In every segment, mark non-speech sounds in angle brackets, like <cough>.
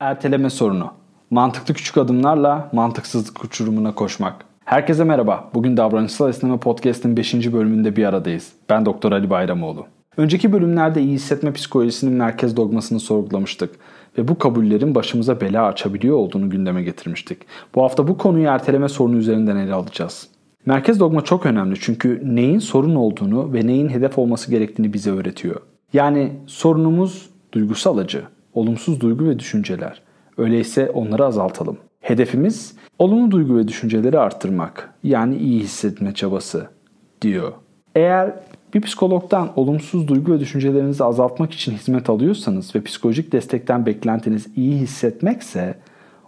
Erteleme sorunu. Mantıklı küçük adımlarla mantıksızlık uçurumuna koşmak. Herkese merhaba. Bugün Davranışsal Esneme Podcast'ın 5. bölümünde bir aradayız. Ben Doktor Ali Bayramoğlu. Önceki bölümlerde iyi hissetme psikolojisinin merkez dogmasını sorgulamıştık ve bu kabullerin başımıza bela açabiliyor olduğunu gündeme getirmiştik. Bu hafta bu konuyu erteleme sorunu üzerinden ele alacağız. Merkez dogma çok önemli çünkü neyin sorun olduğunu ve neyin hedef olması gerektiğini bize öğretiyor. Yani sorunumuz duygusal acı, olumsuz duygu ve düşünceler. Öyleyse onları azaltalım. Hedefimiz olumlu duygu ve düşünceleri arttırmak. Yani iyi hissetme çabası diyor. Eğer bir psikologdan olumsuz duygu ve düşüncelerinizi azaltmak için hizmet alıyorsanız ve psikolojik destekten beklentiniz iyi hissetmekse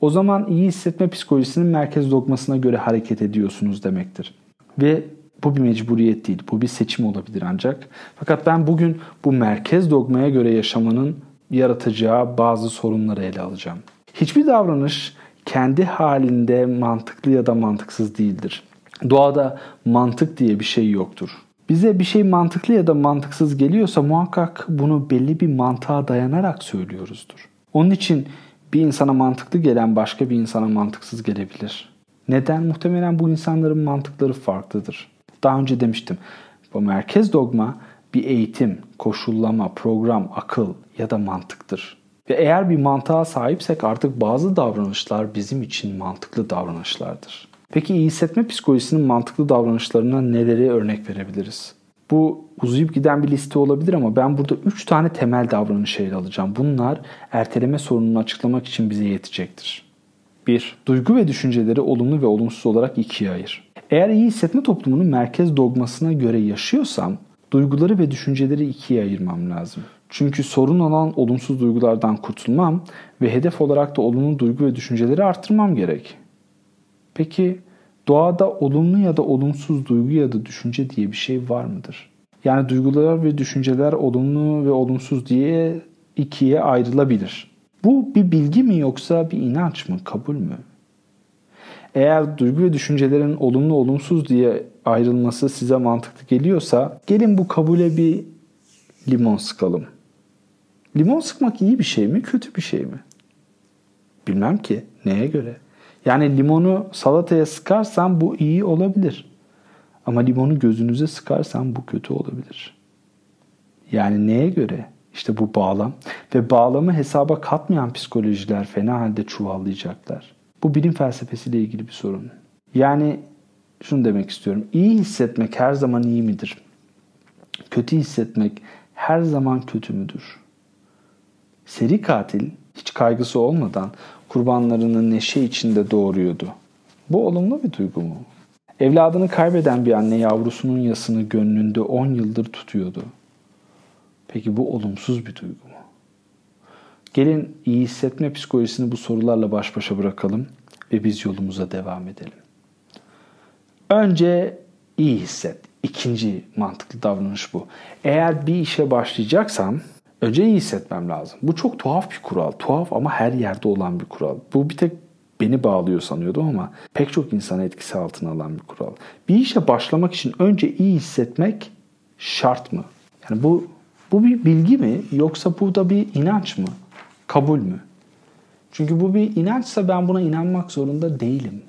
o zaman iyi hissetme psikolojisinin merkez dogmasına göre hareket ediyorsunuz demektir. Ve bu bir mecburiyet değil, bu bir seçim olabilir ancak. Fakat ben bugün bu merkez dogmaya göre yaşamanın yaratacağı bazı sorunları ele alacağım. Hiçbir davranış kendi halinde mantıklı ya da mantıksız değildir. Doğada mantık diye bir şey yoktur. Bize bir şey mantıklı ya da mantıksız geliyorsa muhakkak bunu belli bir mantığa dayanarak söylüyoruzdur. Onun için bir insana mantıklı gelen başka bir insana mantıksız gelebilir. Neden? Muhtemelen bu insanların mantıkları farklıdır. Daha önce demiştim. Bu merkez dogma bir eğitim, koşullama, program, akıl ya da mantıktır. Ve eğer bir mantığa sahipsek artık bazı davranışlar bizim için mantıklı davranışlardır. Peki iyi hissetme psikolojisinin mantıklı davranışlarına neleri örnek verebiliriz? Bu uzayıp giden bir liste olabilir ama ben burada 3 tane temel davranış ele alacağım. Bunlar erteleme sorununu açıklamak için bize yetecektir. 1. Duygu ve düşünceleri olumlu ve olumsuz olarak ikiye ayır. Eğer iyi hissetme toplumunun merkez dogmasına göre yaşıyorsam duyguları ve düşünceleri ikiye ayırmam lazım. Çünkü sorun olan olumsuz duygulardan kurtulmam ve hedef olarak da olumlu duygu ve düşünceleri arttırmam gerek. Peki doğada olumlu ya da olumsuz duygu ya da düşünce diye bir şey var mıdır? Yani duygular ve düşünceler olumlu ve olumsuz diye ikiye ayrılabilir. Bu bir bilgi mi yoksa bir inanç mı, kabul mü? Eğer duygu ve düşüncelerin olumlu olumsuz diye ayrılması size mantıklı geliyorsa gelin bu kabule bir limon sıkalım. Limon sıkmak iyi bir şey mi, kötü bir şey mi? Bilmem ki. Neye göre? Yani limonu salataya sıkarsan bu iyi olabilir. Ama limonu gözünüze sıkarsan bu kötü olabilir. Yani neye göre? İşte bu bağlam. Ve bağlamı hesaba katmayan psikolojiler fena halde çuvallayacaklar. Bu bilim felsefesiyle ilgili bir sorun. Yani şunu demek istiyorum. İyi hissetmek her zaman iyi midir? Kötü hissetmek her zaman kötü müdür? Seri katil hiç kaygısı olmadan kurbanlarını neşe içinde doğuruyordu. Bu olumlu bir duygu mu? Evladını kaybeden bir anne yavrusunun yasını gönlünde 10 yıldır tutuyordu. Peki bu olumsuz bir duygu mu? Gelin iyi hissetme psikolojisini bu sorularla baş başa bırakalım ve biz yolumuza devam edelim. Önce iyi hisset. İkinci mantıklı davranış bu. Eğer bir işe başlayacaksam önce iyi hissetmem lazım. Bu çok tuhaf bir kural. Tuhaf ama her yerde olan bir kural. Bu bir tek beni bağlıyor sanıyordum ama pek çok insanı etkisi altına alan bir kural. Bir işe başlamak için önce iyi hissetmek şart mı? Yani bu bu bir bilgi mi yoksa bu da bir inanç mı? Kabul mü? Çünkü bu bir inançsa ben buna inanmak zorunda değilim.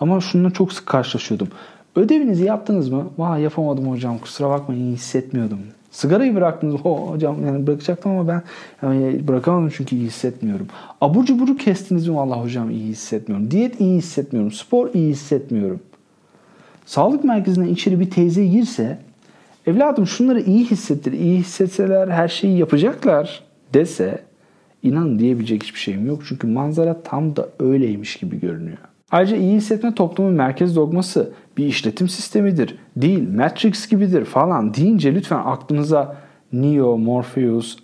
Ama şununla çok sık karşılaşıyordum. Ödevinizi yaptınız mı? Vay yapamadım hocam kusura bakmayın iyi hissetmiyordum. Sigarayı bıraktınız. Ho, <laughs> hocam yani bırakacaktım ama ben yani bırakamadım çünkü iyi hissetmiyorum. Abur cuburu kestiniz mi? Valla hocam iyi hissetmiyorum. Diyet iyi hissetmiyorum. Spor iyi hissetmiyorum. Sağlık merkezine içeri bir teyze girse evladım şunları iyi hissettir. İyi hissetseler her şeyi yapacaklar dese inan diyebilecek hiçbir şeyim yok. Çünkü manzara tam da öyleymiş gibi görünüyor. Ayrıca iyi hissetme toplumun merkez dogması bir işletim sistemidir. Değil, Matrix gibidir falan deyince lütfen aklınıza Neo, Morpheus,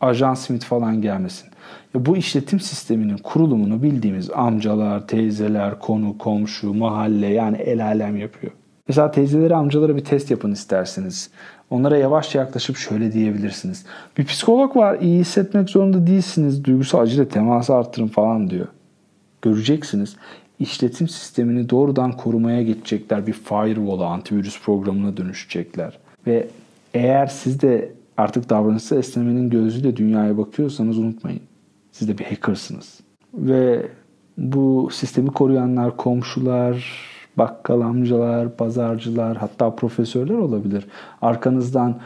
Ajan Smith falan gelmesin. Ya bu işletim sisteminin kurulumunu bildiğimiz amcalar, teyzeler, konu, komşu, mahalle yani el alem yapıyor. Mesela teyzelere, amcalara bir test yapın isterseniz. Onlara yavaşça yaklaşıp şöyle diyebilirsiniz. Bir psikolog var, iyi hissetmek zorunda değilsiniz. Duygusal acıyla teması arttırın falan diyor. Göreceksiniz işletim sistemini doğrudan korumaya geçecekler. Bir firewall'a, antivirüs programına dönüşecekler. Ve eğer siz de artık davranışsal esnemenin gözüyle dünyaya bakıyorsanız unutmayın. Siz de bir hackersınız. Ve bu sistemi koruyanlar komşular, bakkal amcalar, pazarcılar hatta profesörler olabilir. Arkanızdan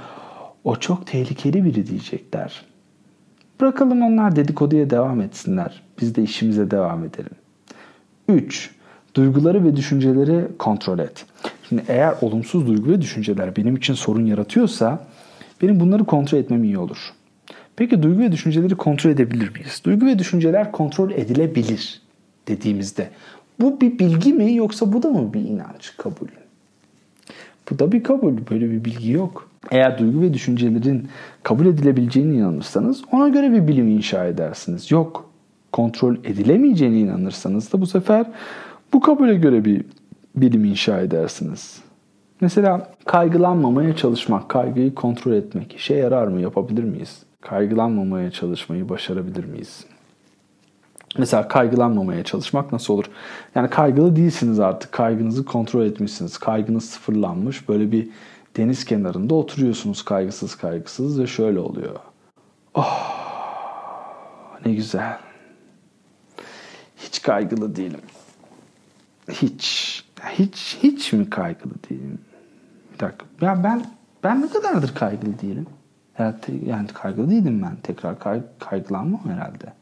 o çok tehlikeli biri diyecekler. Bırakalım onlar dedikoduya devam etsinler. Biz de işimize devam edelim. 3. Duyguları ve düşünceleri kontrol et. Şimdi eğer olumsuz duygu ve düşünceler benim için sorun yaratıyorsa benim bunları kontrol etmem iyi olur. Peki duygu ve düşünceleri kontrol edebilir miyiz? Duygu ve düşünceler kontrol edilebilir dediğimizde bu bir bilgi mi yoksa bu da mı bir inanç kabul? Bu da bir kabul. Böyle bir bilgi yok. Eğer duygu ve düşüncelerin kabul edilebileceğine inanırsanız ona göre bir bilim inşa edersiniz. Yok. Kontrol edilemeyeceğine inanırsanız da bu sefer bu kabule göre bir bilim inşa edersiniz. Mesela kaygılanmamaya çalışmak, kaygıyı kontrol etmek işe yarar mı? Yapabilir miyiz? Kaygılanmamaya çalışmayı başarabilir miyiz? Mesela kaygılanmamaya çalışmak nasıl olur? Yani kaygılı değilsiniz artık. Kaygınızı kontrol etmişsiniz. Kaygınız sıfırlanmış. Böyle bir deniz kenarında oturuyorsunuz kaygısız kaygısız ve şöyle oluyor. Oh ne güzel. Hiç kaygılı değilim. Hiç. Hiç hiç mi kaygılı değilim? Bir dakika. Ya ben ben ne kadardır kaygılı değilim? Herhalde, yani kaygılı değilim ben. Tekrar kay, kaygılanmam herhalde.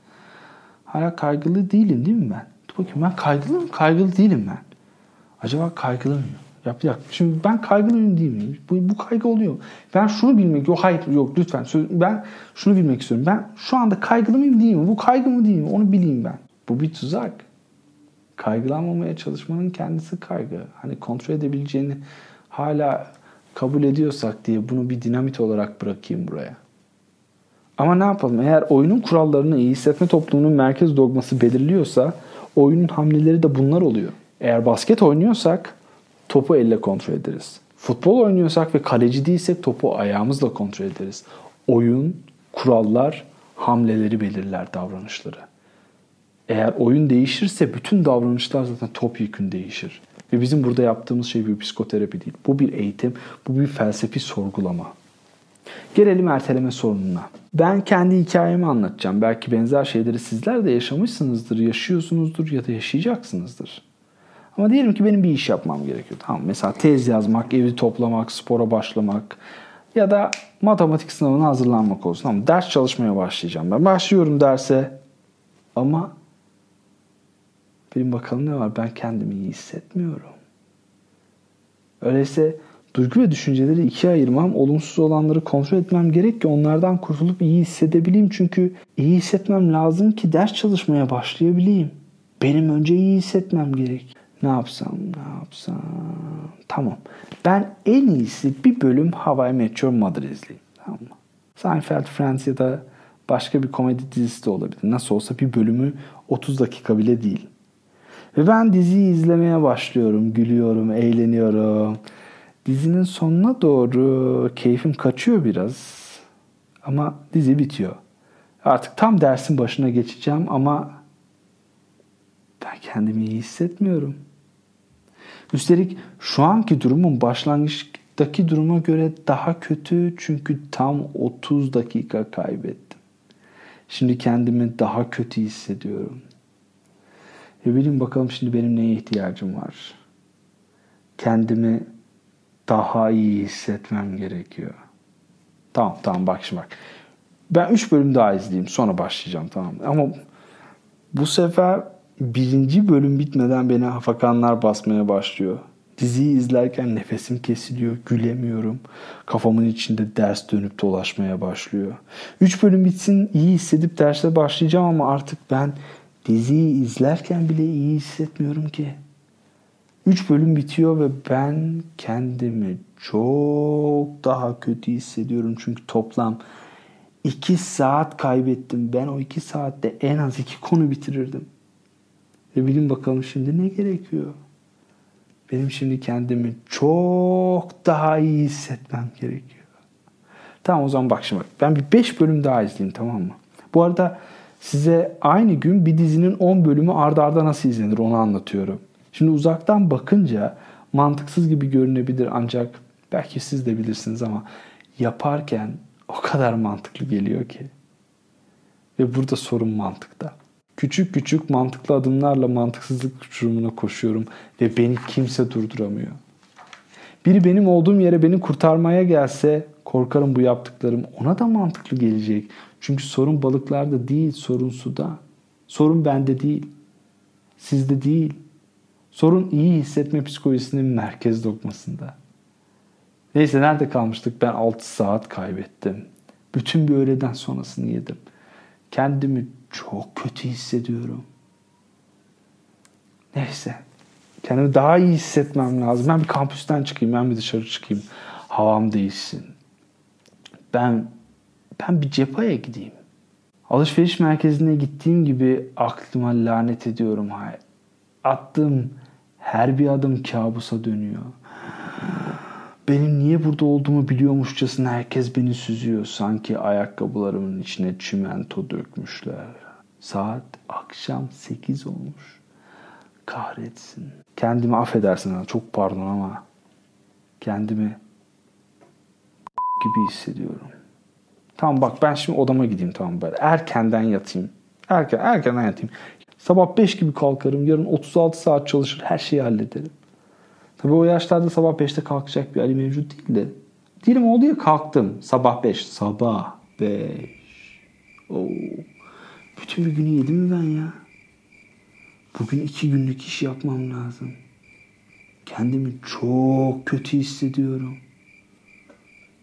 Hala kaygılı değilim değil mi ben? Dur bakayım ben kaygılı mı? Kaygılı değilim ben. Acaba kaygılı mıyım? Yap, yap. Şimdi ben kaygılı mıyım değil miyim? Bu, bu kaygı oluyor. Ben şunu bilmek yok hayır yok lütfen. Ben şunu bilmek istiyorum. Ben şu anda kaygılı mıyım değil mi? Bu kaygı mı değil mi? Onu bileyim ben. Bu bir tuzak. Kaygılanmamaya çalışmanın kendisi kaygı. Hani kontrol edebileceğini hala kabul ediyorsak diye bunu bir dinamit olarak bırakayım buraya. Ama ne yapalım? Eğer oyunun kurallarını iyi hissetme toplumunun merkez dogması belirliyorsa oyunun hamleleri de bunlar oluyor. Eğer basket oynuyorsak topu elle kontrol ederiz. Futbol oynuyorsak ve kaleci değilsek topu ayağımızla kontrol ederiz. Oyun, kurallar, hamleleri belirler davranışları. Eğer oyun değişirse bütün davranışlar zaten topyekün değişir. Ve bizim burada yaptığımız şey bir psikoterapi değil. Bu bir eğitim, bu bir felsefi sorgulama. Gelelim erteleme sorununa. Ben kendi hikayemi anlatacağım. Belki benzer şeyleri sizler de yaşamışsınızdır, yaşıyorsunuzdur ya da yaşayacaksınızdır. Ama diyelim ki benim bir iş yapmam gerekiyor. Tamam mesela tez yazmak, evi toplamak, spora başlamak ya da matematik sınavına hazırlanmak olsun. Ama ders çalışmaya başlayacağım. Ben başlıyorum derse ama benim bakalım ne var ben kendimi iyi hissetmiyorum. Öyleyse duygu ve düşünceleri ikiye ayırmam, olumsuz olanları kontrol etmem gerek ki onlardan kurtulup iyi hissedebileyim. Çünkü iyi hissetmem lazım ki ders çalışmaya başlayabileyim. Benim önce iyi hissetmem gerek. Ne yapsam, ne yapsam? Tamam. Ben en iyisi bir bölüm Hawaii Meteor Mother izleyeyim. Tamam mı? Seinfeld Friends ya da başka bir komedi dizisi de olabilir. Nasıl olsa bir bölümü 30 dakika bile değil. Ve ben diziyi izlemeye başlıyorum. Gülüyorum, eğleniyorum. Dizinin sonuna doğru keyfim kaçıyor biraz. Ama dizi bitiyor. Artık tam dersin başına geçeceğim ama ben kendimi iyi hissetmiyorum. Üstelik şu anki durumum başlangıçtaki duruma göre daha kötü çünkü tam 30 dakika kaybettim. Şimdi kendimi daha kötü hissediyorum. E bilin bakalım şimdi benim neye ihtiyacım var. Kendimi daha iyi hissetmem gerekiyor. Tamam tamam bak şimdi bak. Ben 3 bölüm daha izleyeyim sonra başlayacağım tamam. Ama bu sefer birinci bölüm bitmeden beni hafakanlar basmaya başlıyor. Diziyi izlerken nefesim kesiliyor, gülemiyorum. Kafamın içinde ders dönüp dolaşmaya başlıyor. Üç bölüm bitsin iyi hissedip derse başlayacağım ama artık ben diziyi izlerken bile iyi hissetmiyorum ki. Üç bölüm bitiyor ve ben kendimi çok daha kötü hissediyorum. Çünkü toplam iki saat kaybettim. Ben o iki saatte en az iki konu bitirirdim. Ve bilin bakalım şimdi ne gerekiyor? Benim şimdi kendimi çok daha iyi hissetmem gerekiyor. Tamam o zaman bak şimdi bak. Ben bir 5 bölüm daha izleyeyim tamam mı? Bu arada size aynı gün bir dizinin 10 bölümü ardarda arda nasıl izlenir onu anlatıyorum. Şimdi uzaktan bakınca mantıksız gibi görünebilir ancak belki siz de bilirsiniz ama yaparken o kadar mantıklı geliyor ki. Ve burada sorun mantıkta. Küçük küçük mantıklı adımlarla mantıksızlık uçurumuna koşuyorum ve beni kimse durduramıyor. Biri benim olduğum yere beni kurtarmaya gelse korkarım bu yaptıklarım ona da mantıklı gelecek. Çünkü sorun balıklarda değil, sorun suda. Sorun bende değil, sizde değil. Sorun iyi hissetme psikolojisinin merkez dokmasında. Neyse nerede kalmıştık? Ben 6 saat kaybettim. Bütün bir öğleden sonrasını yedim. Kendimi çok kötü hissediyorum. Neyse. Kendimi daha iyi hissetmem lazım. Ben bir kampüsten çıkayım, ben bir dışarı çıkayım. Havam değişsin. Ben ben bir cephaya gideyim. Alışveriş merkezine gittiğim gibi aklıma lanet ediyorum. Attığım her bir adım kabusa dönüyor. Benim niye burada olduğumu biliyormuşçasına herkes beni süzüyor. Sanki ayakkabılarımın içine çimento dökmüşler. Saat akşam 8 olmuş. Kahretsin. Kendimi affedersin çok pardon ama kendimi gibi hissediyorum. Tamam bak ben şimdi odama gideyim tamam böyle. Erkenden yatayım. Erken, erkenden yatayım. Sabah 5 gibi kalkarım. Yarın 36 saat çalışır. Her şeyi hallederim. Tabii o yaşlarda sabah 5'te kalkacak bir Ali mevcut değil de. Diyelim oldu ya kalktım. Sabah 5. Sabah 5. Oo. Bütün bir günü yedim mi ben ya? Bugün iki günlük iş yapmam lazım. Kendimi çok kötü hissediyorum.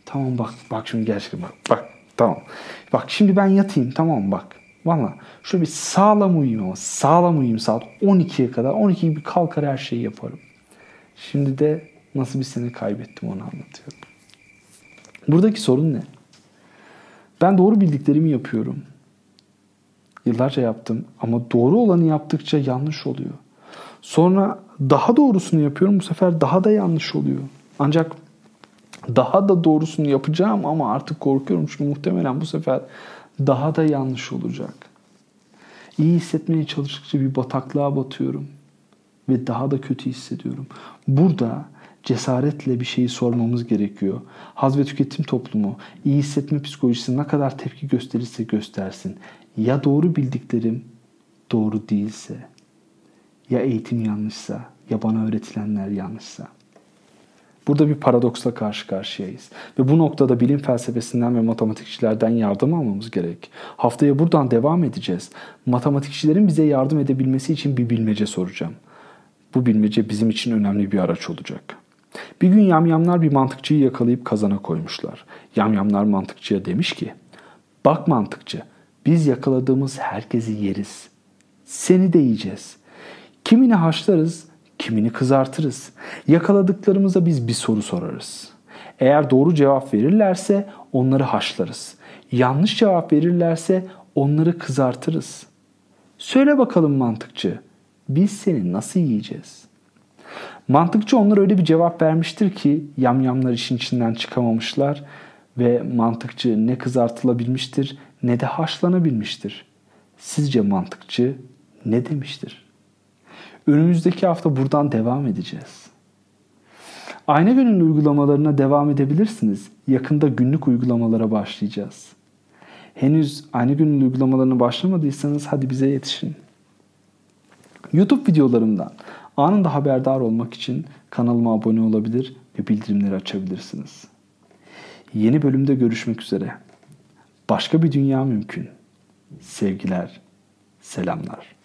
Tamam bak bak şimdi gerçekten bak bak tamam. Bak şimdi ben yatayım tamam bak. Valla şöyle bir sağlam uyuyayım ama sağlam uyuyayım saat 12'ye kadar. 12 gibi kalkar her şeyi yaparım. Şimdi de nasıl bir sene kaybettim onu anlatıyorum. Buradaki sorun ne? Ben doğru bildiklerimi yapıyorum. Yıllarca yaptım ama doğru olanı yaptıkça yanlış oluyor. Sonra daha doğrusunu yapıyorum bu sefer daha da yanlış oluyor. Ancak daha da doğrusunu yapacağım ama artık korkuyorum çünkü muhtemelen bu sefer daha da yanlış olacak. İyi hissetmeye çalıştıkça bir bataklığa batıyorum ve daha da kötü hissediyorum. Burada cesaretle bir şeyi sormamız gerekiyor. Haz ve tüketim toplumu iyi hissetme psikolojisi ne kadar tepki gösterirse göstersin. Ya doğru bildiklerim doğru değilse, ya eğitim yanlışsa, ya bana öğretilenler yanlışsa. Burada bir paradoksla karşı karşıyayız. Ve bu noktada bilim felsefesinden ve matematikçilerden yardım almamız gerek. Haftaya buradan devam edeceğiz. Matematikçilerin bize yardım edebilmesi için bir bilmece soracağım. Bu bilmece bizim için önemli bir araç olacak. Bir gün yamyamlar bir mantıkçıyı yakalayıp kazana koymuşlar. Yamyamlar mantıkçıya demiş ki, bak mantıkçı biz yakaladığımız herkesi yeriz. Seni de yiyeceğiz. Kimini haşlarız, kimini kızartırız. Yakaladıklarımıza biz bir soru sorarız. Eğer doğru cevap verirlerse onları haşlarız. Yanlış cevap verirlerse onları kızartırız. Söyle bakalım mantıkçı, biz seni nasıl yiyeceğiz? Mantıkçı onlar öyle bir cevap vermiştir ki yamyamlar işin içinden çıkamamışlar ve mantıkçı ne kızartılabilmiştir ne de haşlanabilmiştir. Sizce mantıkçı ne demiştir? Önümüzdeki hafta buradan devam edeceğiz. Ayna gönül uygulamalarına devam edebilirsiniz. Yakında günlük uygulamalara başlayacağız. Henüz aynı gönül uygulamalarına başlamadıysanız hadi bize yetişin. YouTube videolarımdan anında haberdar olmak için kanalıma abone olabilir ve bildirimleri açabilirsiniz. Yeni bölümde görüşmek üzere. Başka bir dünya mümkün. Sevgiler, selamlar.